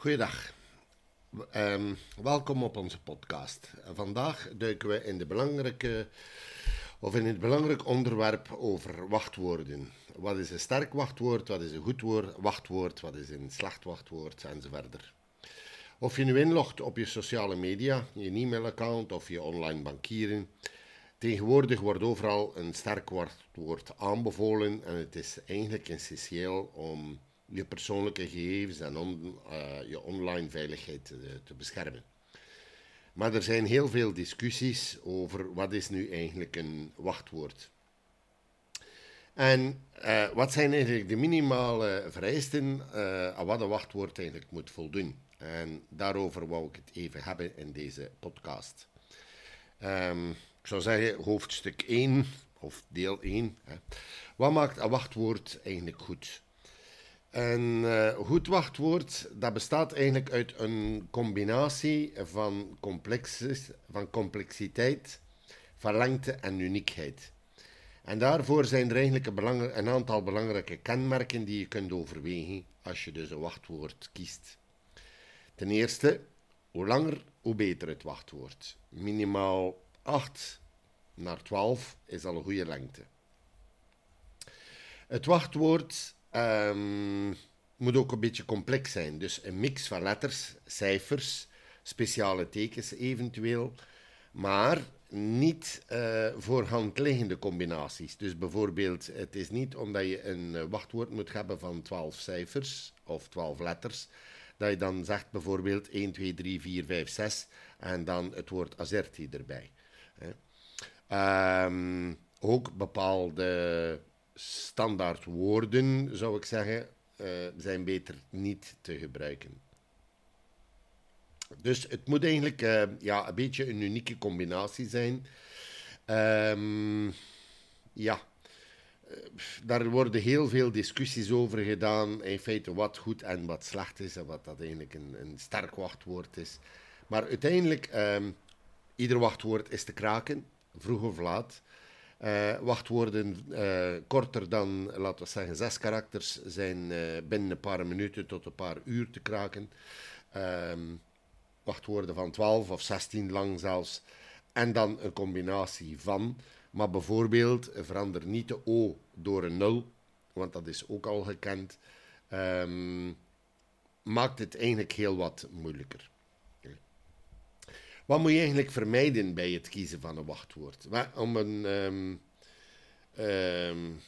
Goeiedag. Um, welkom op onze podcast. Vandaag duiken we in, de belangrijke, of in het belangrijk onderwerp over wachtwoorden. Wat is een sterk wachtwoord, wat is een goed woord, wachtwoord, wat is een slecht wachtwoord enzovoort. Of je nu inlogt op je sociale media, je e-mailaccount of je online bankieren. Tegenwoordig wordt overal een sterk wachtwoord aanbevolen en het is eigenlijk essentieel om je persoonlijke gegevens en uh, je online veiligheid te, te, beschermen. Maar er zijn heel veel discussies over wat is nu eigenlijk een wachtwoord. En uh, wat zijn eigenlijk de minimale vereisten uh, aan wat een wachtwoord eigenlijk moet voldoen. En daarover wou ik het even hebben in deze podcast. Um, ik zou zeggen hoofdstuk 1 of deel 1. Hè. Wat maakt een wachtwoord eigenlijk goed? Een uh, goed wachtwoord dat bestaat eigenlijk uit een combinatie van, van complexiteit, van lengte en uniekheid. En daarvoor zijn er eigenlijk een, een, aantal belangrijke kenmerken die je kunt overwegen als je dus een wachtwoord kiest. Ten eerste, hoe langer, hoe beter het wachtwoord. Minimaal 8 naar 12 is al een goede lengte. Het wachtwoord um, moet ook een beetje complex zijn. Dus een mix van letters, cijfers, speciale tekens eventueel, maar niet uh, voor hand liggende combinaties. Dus bijvoorbeeld, het is niet omdat je een eh, wachtwoord moet hebben van 12 cijfers of 12 letters, dat je dan zegt bijvoorbeeld 1, 2, 3, 4, 5, 6 en dan het woord azerti erbij. Um, ook bepaalde standaard woorden, zou ik zeggen, uh, zijn beter niet te gebruiken. Dus het moet eigenlijk uh, ja, een beetje een unieke combinatie zijn. Um, ja, uh, daar worden heel veel discussies over gedaan. In feite wat goed en wat slecht is en wat dat eigenlijk een, een sterk wachtwoord is. Maar uiteindelijk, um, ieder wachtwoord is te kraken, vroeg of laat. Uh, wachtwoorden uh, korter dan, laten we zeggen, zes karakters zijn uh, binnen een paar minuten tot een paar uur te kraken. Um, wachtwoorden van 12 of 16 lang zelfs. En dan een combinatie van. Maar bijvoorbeeld verander niet de O door een 0, want dat is ook al gekend. Um, maakt het eigenlijk heel wat moeilijker. Wat moet je eigenlijk vermijden bij het kiezen van een wachtwoord? Om een um, um,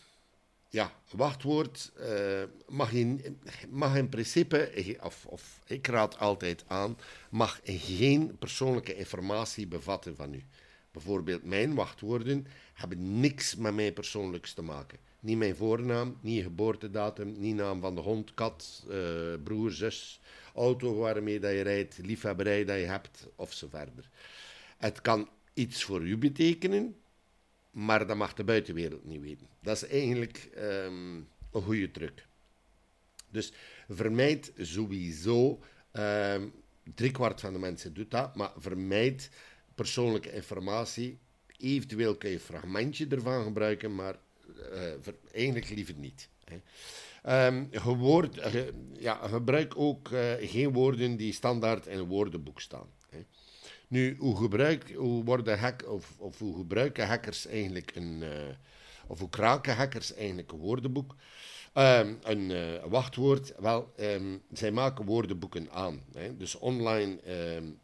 ja, wachtwoord uh, mag, in, mag in principe, of, of ik raad altijd aan, mag geen persoonlijke informatie bevatten van u. Bijvoorbeeld mijn wachtwoorden hebben niks met mij persoonlijks te maken. Niet mijn voornaam, niet geboortedatum, niet naam van de hond, kat, uh, broer, zus, auto waarmee dat je rijdt, liefhebberij dat je hebt, of zo verder. Het kan iets voor u betekenen, maar dat mag de buitenwereld niet weten. Dat is eigenlijk um, een goede truc. Dus vermijd sowieso, um, driekwart van de mensen doet dat, maar vermijd persoonlijke informatie. Eventueel kun je een fragmentje ervan gebruiken, maar uh, eigenlijk liever niet. Hè. Uh, ja, gebruik ook uh, geen woorden die standaard in een woordenboek staan. Hè. Nu, hoe, hoe, worden hack, of, of hoe gebruiken hackers eigenlijk een, uh, of hoe kraken hackers eigenlijk een woordenboek? Um, een wachtwoord, wel, um, zij maken woordenboeken aan. Hè. Dus online,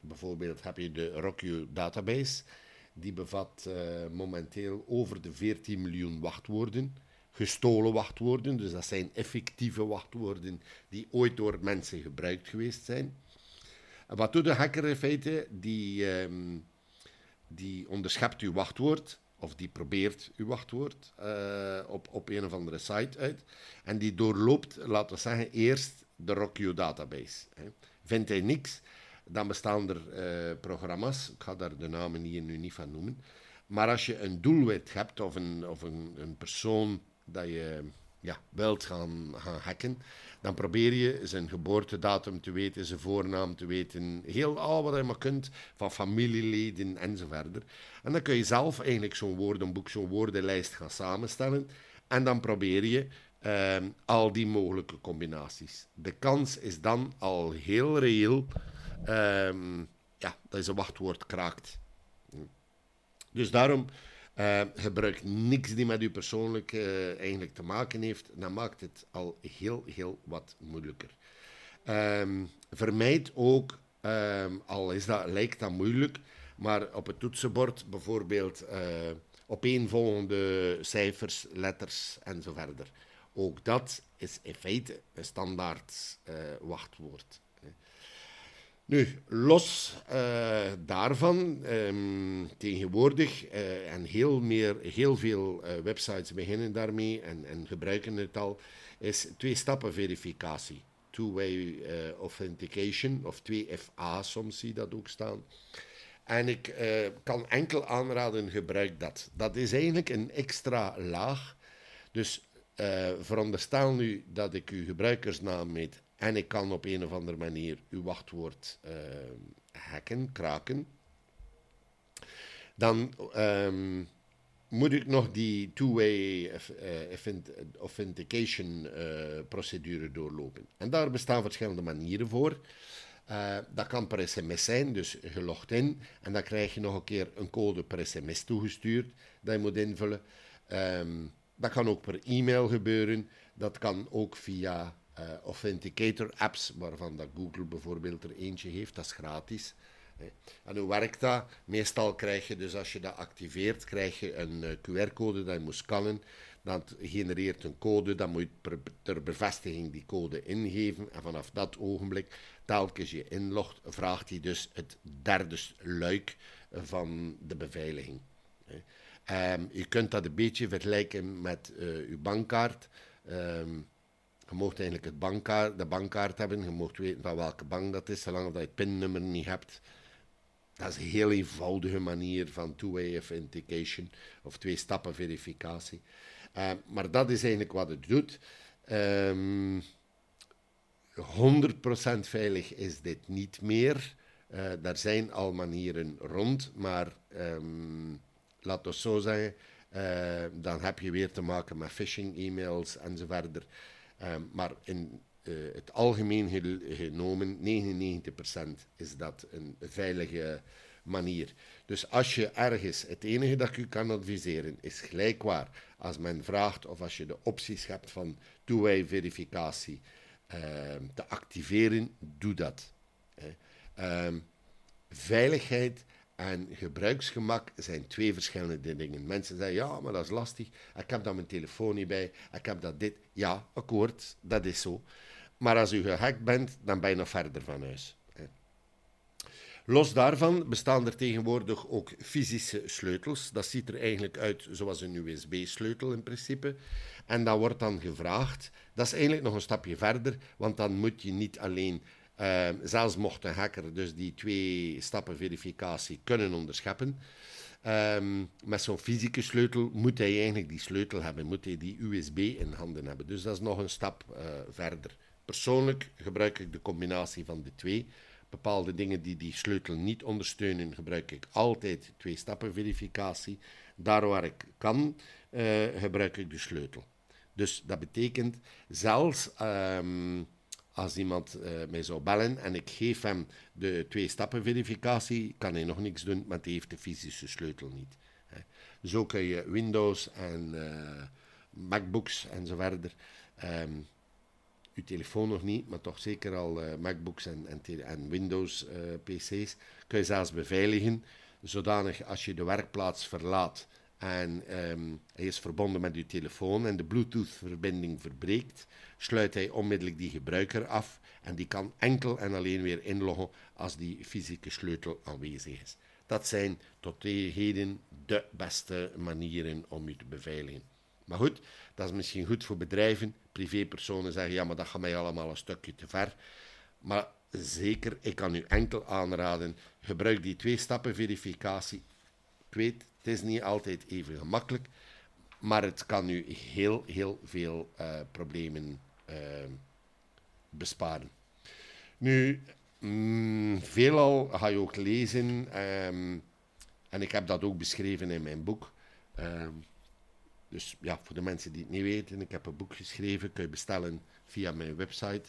bijvoorbeeld, heb je de Rockio database. Die bevat momenteel over de 14 miljoen wachtwoorden gestolen wachtwoorden. Dus dat zijn effectieve wachtwoorden die ooit door mensen gebruikt geweest zijn. En wat doet de hacker in feite? Die, um, die onderschept uw wachtwoord, of die probeert uw wachtwoord uh, op, op een of andere site uit. En die doorloopt, laten we zeggen, eerst de Rockio database. Hè. Vindt hij niks, dan bestaan er uh, programma's, ik ga daar de namen hier nu niet van noemen. Maar als je een doelwit hebt of een, of een, een persoon dat je ja, wilt gaan, hacken, dan probeer je zijn geboortedatum te weten, zijn voornaam te weten, heel al wat je maar kunt, van familieleden en zo verder. En dan kun je zelf eigenlijk zo'n woordenboek, zo'n woordenlijst gaan samenstellen. En dan probeer je ehm, al die mogelijke combinaties. De kans is dan al heel reëel ehm, ja, dat je een wachtwoord kraakt. Dus daarom uh, gebruik niks die met u persoonlijk uh, eigenlijk te maken heeft. Dan maakt het al heel, heel wat moeilijker. Um, vermijd ook, um, al is dat, lijkt dat moeilijk, maar op het toetsenbord bijvoorbeeld uh, opeenvolgende cijfers, letters en zo verder. Ook dat is in feite een standaard wachtwoord. Nu, los uh, daarvan, um, tegenwoordig, uh, en heel, meer, heel veel uh, websites beginnen daarmee en, en, gebruiken het al, is twee-stappen verificatie. Two-way authentication, of 2FA soms zie je dat ook staan. En ik kan enkel aanraden, gebruik dat. Dat is eigenlijk een extra laag. Dus veronderstel nu dat ik uw gebruikersnaam met en ik kan op een of andere manier uw wachtwoord uh, hacken, kraken. Dan um, moet ik nog die two-way uh, authentication uh, procedure doorlopen. En daar bestaan verschillende manieren voor. Uh, dat kan per sms zijn, dus gelogd in. En dan krijg je nog een keer een code per sms toegestuurd dat je moet invullen. Um, dat kan ook per e-mail gebeuren. Dat kan ook via authenticator apps, waarvan dat Google bijvoorbeeld er eentje heeft, dat is gratis. En hoe werkt dat? Meestal krijg je dus als je dat activeert, krijg je een uh, QR-code dat je moet scannen. Dat genereert een code, dan moet je ter bevestiging die code ingeven. En vanaf dat ogenblik, telkens je inlogt, vraagt hij dus het derde luik van de beveiliging. Um, je kunt dat een beetje vergelijken met uh, uw bankkaart. Um, je mocht eigenlijk het bankkaart, de bankkaart hebben. Je mocht weten van welke bank dat is, zolang dat je het pinnummer niet hebt. Dat is een heel eenvoudige manier van two-way authentication of twee-stappen verificatie. Uh, maar dat is eigenlijk wat het doet. Um, ehm, 100% veilig is dit niet meer. Uh, daar zijn al manieren rond, maar um, laat het zo zeggen, uh, dan heb je weer te maken met phishing-e-mails en Ehm, maar in uh, het algemeen genomen, 99% is dat een veilige manier. Dus als je ergens, het enige dat ik u kan adviseren, is gelijk waar. Als men vraagt of als je de opties hebt van two-way verificatie uh, te activeren, doe dat. Um, veiligheid en gebruiksgemak zijn twee verschillende dingen. Mensen zeggen, ja, maar dat is lastig. Ik heb dan mijn telefoon niet bij. Ik heb dat dit. Ja, akkoord, dat is zo. Maar als u gehackt bent, dan ben je nog verder van huis. Los daarvan bestaan er tegenwoordig ook fysische sleutels. Dat ziet er eigenlijk uit zoals een USB-sleutel in principe. En dan wordt dan gevraagd, dat is eigenlijk nog een stapje verder, want dan moet je niet alleen uh, zelfs mocht een hacker dus die twee stappen verificatie kunnen onderscheppen. Um, met zo'n fysieke sleutel moet hij eigenlijk die sleutel hebben, moet hij die USB in handen hebben. Dus dat is nog een stap uh, verder. Persoonlijk gebruik ik de combinatie van de twee. Bepaalde dingen die die sleutel niet ondersteunen, gebruik ik altijd twee stappen verificatie. Daar waar ik kan, uh, gebruik ik de sleutel. Dus dat betekent zelfs. Um, als iemand uh, mij zou bellen en ik geef hem de twee-stappen verificatie, kan hij nog niks doen, want hij heeft de fysische sleutel niet. Zo kun je Windows en uh, MacBooks en zo uw telefoon nog niet, maar toch zeker al uh, MacBooks en, en, en Windows PC's, kun je zelfs beveiligen, zodanig als je de werkplaats verlaat en um, hij is verbonden met uw telefoon en de Bluetooth-verbinding verbreekt, sluit hij onmiddellijk die gebruiker af en die kan enkel en alleen weer inloggen als die fysieke sleutel aanwezig is. Dat zijn tot heden de beste manieren om u te beveiligen. Maar goed, dat is misschien goed voor bedrijven. Privépersonen zeggen, ja, maar dat gaat mij allemaal een stukje te ver. Maar zeker, ik kan u enkel aanraden, gebruik die twee-stappen verificatie. Ik weet, het is niet altijd even gemakkelijk, maar het kan u heel, heel veel uh, problemen besparen. Nu, mm, veelal ga je ook lezen, um, en ik heb dat ook beschreven in mijn boek. Um, Dus ja, voor de mensen die het niet weten, ik heb een boek geschreven, kun je bestellen via mijn website.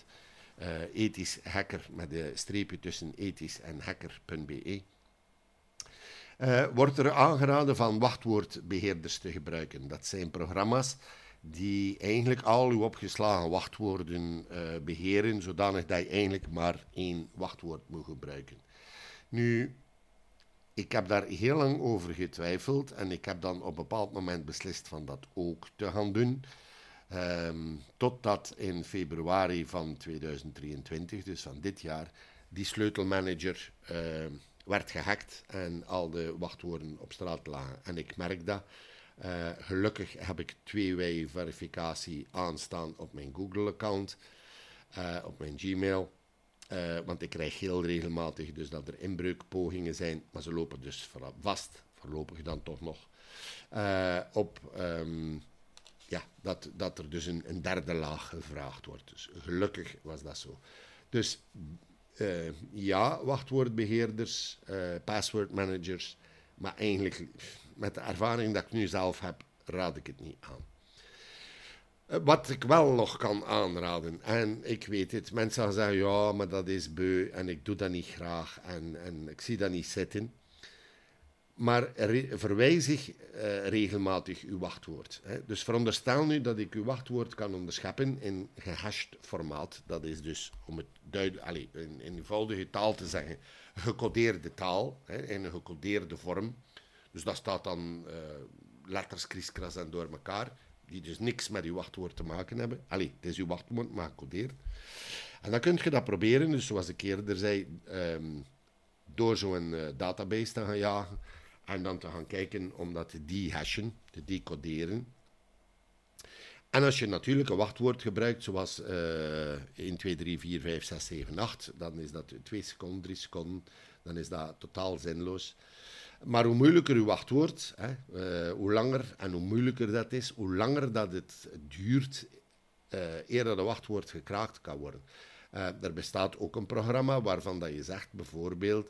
Uh, ethisch hacker met de streepje tussen ethisch en hacker.be. Uh, wordt er aangeraden van wachtwoordbeheerders te gebruiken. Dat zijn programma's die eigenlijk al uw opgeslagen wachtwoorden uh, beheren, zodanig dat je eigenlijk maar één wachtwoord moet gebruiken. Nu, ik heb daar heel lang over getwijfeld en ik heb dan op een bepaald moment beslist van dat ook te gaan doen. Um, totdat in februari van 2023, dus van dit jaar, die sleutelmanager uh, werd gehackt en al de wachtwoorden op straat lagen. En ik merk dat. Uh, gelukkig heb ik twee-way verificatie aanstaan op mijn Google-account, uh, op mijn Gmail. Uh, want ik krijg heel regelmatig dus dat er inbreukpogingen zijn, maar ze lopen dus vast, voorlopig dan toch nog, op um, ja, dat, dat er dus een, een, derde laag gevraagd wordt. Dus gelukkig was dat zo. Dus ja, wachtwoordbeheerders, uh, password managers, maar eigenlijk met de ervaring dat ik nu zelf heb, raad ik het niet aan. Uh, wat ik wel nog kan aanraden, en ik weet het, mensen gaan zeggen, ja, maar dat is beu en ik doe dat niet graag en, en ik zie dat niet zitten. Maar verwijzig uh, regelmatig uw wachtwoord. Hè. Dus veronderstel nu dat ik uw wachtwoord kan onderscheppen in gehashed formaat. Dat is dus, om het duidelijk, allez, in, in eenvoudige taal te zeggen, gecodeerde taal, hè, in een gecodeerde vorm. Dus dat staat dan uh, letters kriskras en door elkaar, die dus niks met uw wachtwoord te maken hebben. Allee, het is uw wachtwoord, maar gecodeerd. En dan kun je dat proberen, dus zoals ik eerder zei, um, door zo'n uh, database te gaan jagen en dan te gaan kijken om dat te dehashen, te decoderen. En als je natuurlijk een wachtwoord gebruikt, zoals uh, 1, 2, 3, 4, 5, 6, 7, 8, dan is dat 2 seconden, 3 seconden, dan is dat totaal zinloos. Maar hoe moeilijker uw wachtwoord, hè, uh, hoe langer en hoe moeilijker dat is, hoe langer dat het duurt uh, eer dat wachtwoord gekraakt kan worden. Uh, er bestaat ook een programma waarvan dat je zegt, bijvoorbeeld,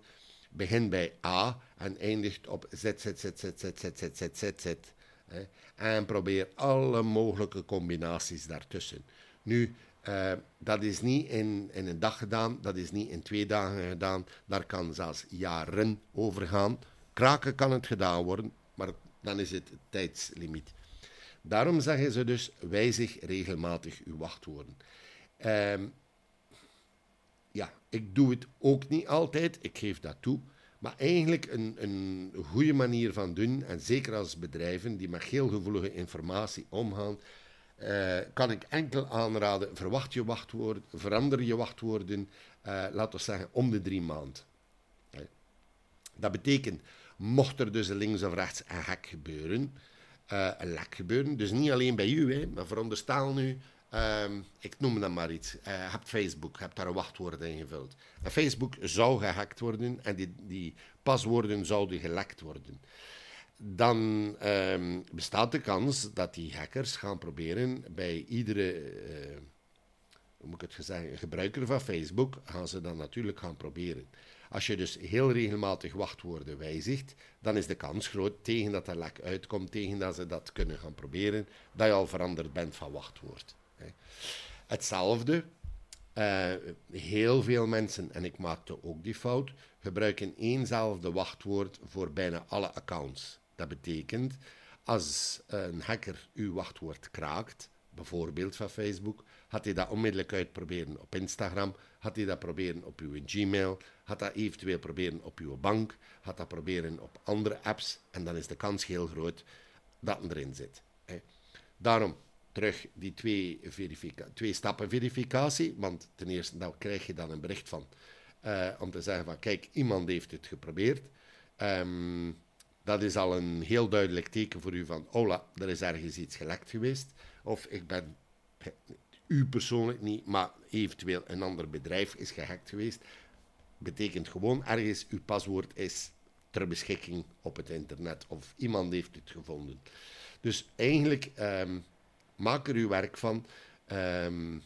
begint bij A en eindigt op Z, Z, Z, Z, Z, Z, Z, Z, Z, Z. En probeer alle mogelijke combinaties daartussen. Nu, uh, dat is niet in, in een dag gedaan, dat is niet in twee dagen gedaan. Daar kan zelfs jaren over gaan. Kraken kan het gedaan worden, maar dan is het tijdslimiet. Daarom zeggen ze dus, wijzig regelmatig uw wachtwoorden. Um, ja, ik doe het ook niet altijd, ik geef dat toe. Maar eigenlijk een, een goede manier van doen, en zeker als bedrijven die met heel gevoelige informatie omgaan, uh, kan ik enkel aanraden, verwacht je wachtwoord, verander je wachtwoorden, uh, laten we zeggen, om de drie maanden. Dat betekent, mocht er dus links of rechts een hack gebeuren, uh, een lek gebeuren, dus niet alleen bij u, hè, maar veronderstel nu Um, ik noem dat maar iets. Uh, hebt Facebook, hebt daar een wachtwoord ingevuld. Facebook zou gehackt worden en die, die paswoorden zouden gelekt worden. Dan um, bestaat de kans dat die hackers gaan proberen bij iedere uh, hoe moet ik het zeggen, gebruiker van Facebook, gaan ze dan natuurlijk gaan proberen. Als je dus heel regelmatig wachtwoorden wijzigt, dan is de kans groot tegen dat er lek uitkomt, tegen dat ze dat kunnen gaan proberen, dat je al veranderd bent van wachtwoord. Hetzelfde, uh, heel veel mensen, en ik maakte ook die fout, gebruiken éénzelfde wachtwoord voor bijna alle accounts. Dat betekent, als een hacker uw wachtwoord kraakt, bijvoorbeeld van Facebook, had hij dat onmiddellijk uitproberen op Instagram, had hij dat proberen op uw Gmail, had dat eventueel proberen op uw bank, had dat proberen op andere apps, en dan is de kans heel groot dat erin zit. Daarom, terug die twee, twee stappen verificatie. Want ten eerste dan krijg je dan een bericht van uh, om te zeggen van kijk, iemand heeft het geprobeerd. Um, dat is al een heel duidelijk teken voor u van hola, er is ergens iets gelekt geweest. Of ik ben, u persoonlijk niet, maar eventueel een ander bedrijf is gehackt geweest. Betekent gewoon ergens uw paswoord is ter beschikking op het internet of iemand heeft het gevonden. Dus eigenlijk um, maak er uw werk van um,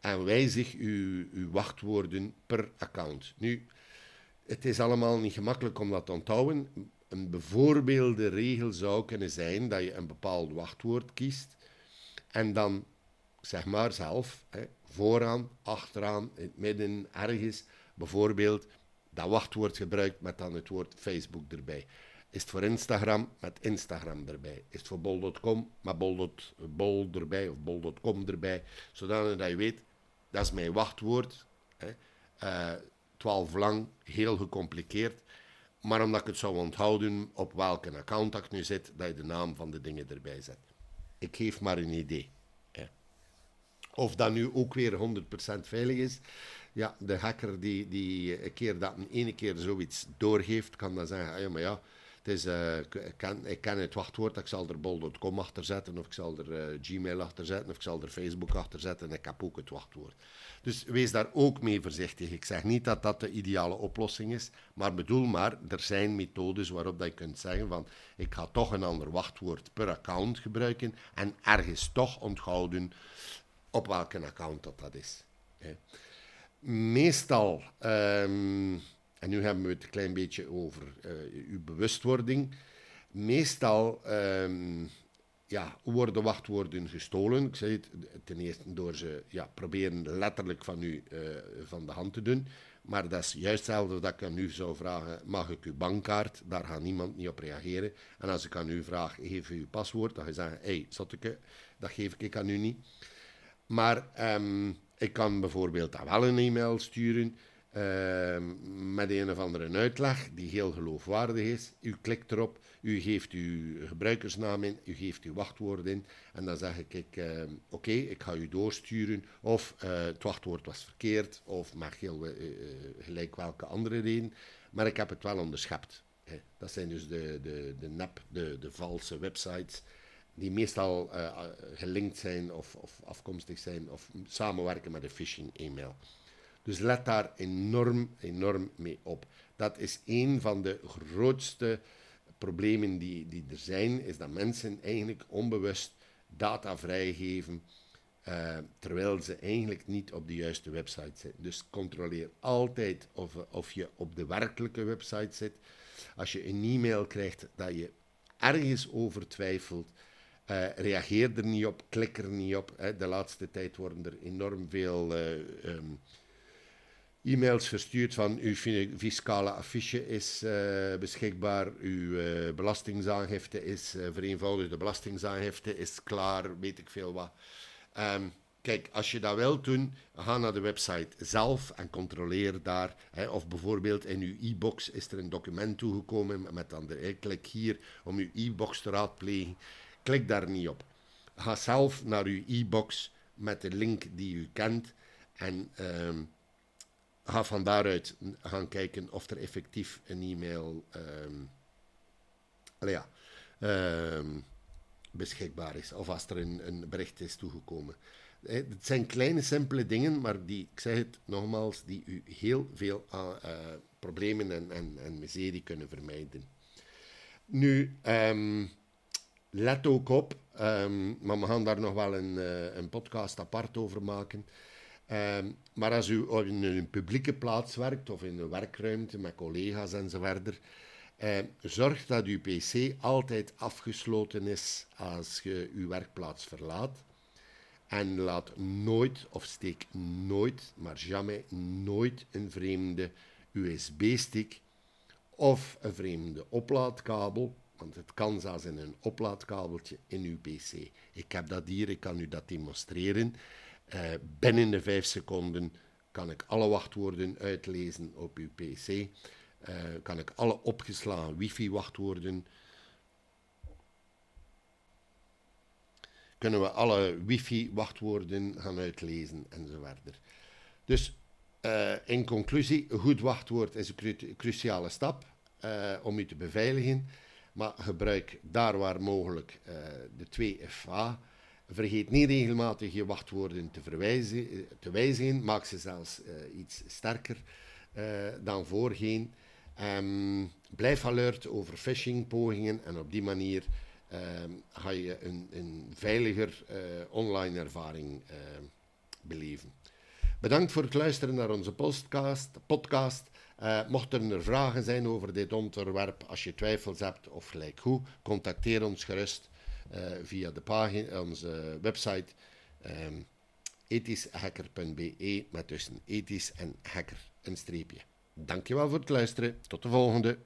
en wijzig uw, uw wachtwoorden per account. Nu, het is allemaal niet gemakkelijk om dat te onthouden. een bijvoorbeelde regel zou kunnen zijn dat je een bepaald wachtwoord kiest en dan zeg maar zelf, vooraan, achteraan, in het midden, ergens, bijvoorbeeld dat wachtwoord gebruikt met dan het woord Facebook erbij. Is het voor Instagram met Instagram erbij? Is het voor bol.com met bol, bol erbij of bol.com erbij? Zodat je weet, dat is mijn wachtwoord. Hè. Uh, 12 lang, heel gecompliceerd. Maar omdat ik het zou onthouden op welke account ik nu zit, dat je de naam van de dingen erbij zet. Ik geef maar een idee. Of dat nu ook weer 100% veilig is. Ja, de hacker die, die een keer dat een ene keer zoiets doorgeeft, kan dan zeggen, ah ja, maar ja, het is, uh, ik, kan, ik ken het wachtwoord, ik zal er bol.com achter zetten, of ik zal er uh, Gmail achter zetten, of ik zal er Facebook achter zetten, en ik heb ook het wachtwoord. Dus wees daar ook mee voorzichtig. Ik zeg niet dat dat de ideale oplossing is, maar bedoel maar, er zijn methodes waarop dat je kunt zeggen van, ik ga toch een ander wachtwoord per account gebruiken en ergens toch onthouden op welke account dat, dat is. Meestal, um, en nu hebben we het een klein beetje over uh, uw bewustwording. Meestal um, ja, worden wachtwoorden gestolen. Ik zeg het ten eerste door ze ja, proberen letterlijk van u uh, van de hand te doen. Maar dat is juist hetzelfde dat ik aan u zou vragen: mag ik uw bankkaart? Daar gaat niemand niet op reageren. En als ik aan u vraag: geef u uw paswoord? Dan ga je zeggen: hé, hey, dat geef ik aan u niet. Maar um, ik kan bijvoorbeeld dan wel een e-mail sturen uh, met een of andere uitleg die heel geloofwaardig is. U klikt erop, u geeft uw gebruikersnaam in, u geeft uw wachtwoord in en dan zeg ik, uh, oké, ik ga u doorsturen of uh, het wachtwoord was verkeerd of mag heel uh, gelijk welke andere reden, maar ik heb het wel onderschept. Dat zijn dus de, de, de nep, de, de valse websites die meestal uh, gelinkt zijn of, of, afkomstig zijn of samenwerken met een phishing-e-mail. Dus let daar enorm, enorm mee op. Dat is een van de grootste problemen die, die er zijn, is dat mensen eigenlijk onbewust data vrijgeven, uh, terwijl ze eigenlijk niet op de juiste website zitten. Dus controleer altijd of, of je op de werkelijke website zit. Als je een e-mail krijgt dat je ergens over twijfelt, uh, reageer er niet op, klik er niet op. Hè. De laatste tijd worden er enorm veel uh, um, e-mails verstuurd van uw fiscale affiche is uh, beschikbaar, uw belastingsaangifte is vereenvoudigde belastingsaangifte is klaar, weet ik veel wat. Um, kijk, als je dat wilt doen, ga naar de website zelf en controleer daar. Hè, of bijvoorbeeld in uw e-box is er een document toegekomen met dan klik hier om uw e-box te raadplegen. Klik daar niet op. Ga zelf naar uw e-box met de link die u kent en uh, ga van daaruit gaan kijken of er effectief een e-mail um, ja, um, beschikbaar is of als er een, bericht is toegekomen. Eh, het zijn kleine, simpele dingen, maar die, ik zeg het nogmaals, die u heel veel uh, problemen en, en, en miserie kunnen vermijden. Nu, let ook op, um, maar we gaan daar nog wel een, uh, een podcast apart over maken. Um, maar als u in een publieke plaats werkt of in een werkruimte met collega's enzovoort, uh, zorg dat uw PC altijd afgesloten is als je uw werkplaats verlaat. En laat nooit, of steek nooit, maar jamais nooit een vreemde USB-stick of een vreemde oplaadkabel want het kan zelfs in een oplaadkabeltje in uw PC. Ik heb dat hier, ik kan u dat demonstreren. Uh, binnen de vijf seconden kan ik alle wachtwoorden uitlezen op uw PC. Uh, kan ik alle opgeslagen wifi-wachtwoorden. Kunnen we alle wifi-wachtwoorden gaan uitlezen enzovoort. Dus uh, in conclusie, een goed wachtwoord is een cru cruciale stap om u te beveiligen. Maar gebruik daar waar mogelijk uh, de 2FA. Vergeet niet regelmatig je wachtwoorden te, verwijzen, eh, te wijzigen. Maak ze zelfs uh, iets sterker dan voorheen. Um, blijf alert over phishing-pogingen en op die manier um, ga je een, een veiliger online ervaring beleven. Bedankt voor het luisteren naar onze podcast. podcast Uh, mochten er vragen zijn over dit onderwerp, als je twijfels hebt of gelijk hoe, contacteer ons gerust uh, via de pagina, onze website um, ethischhacker.be met tussen ethisch en hacker een streepje. Dankjewel voor het luisteren. Tot de volgende.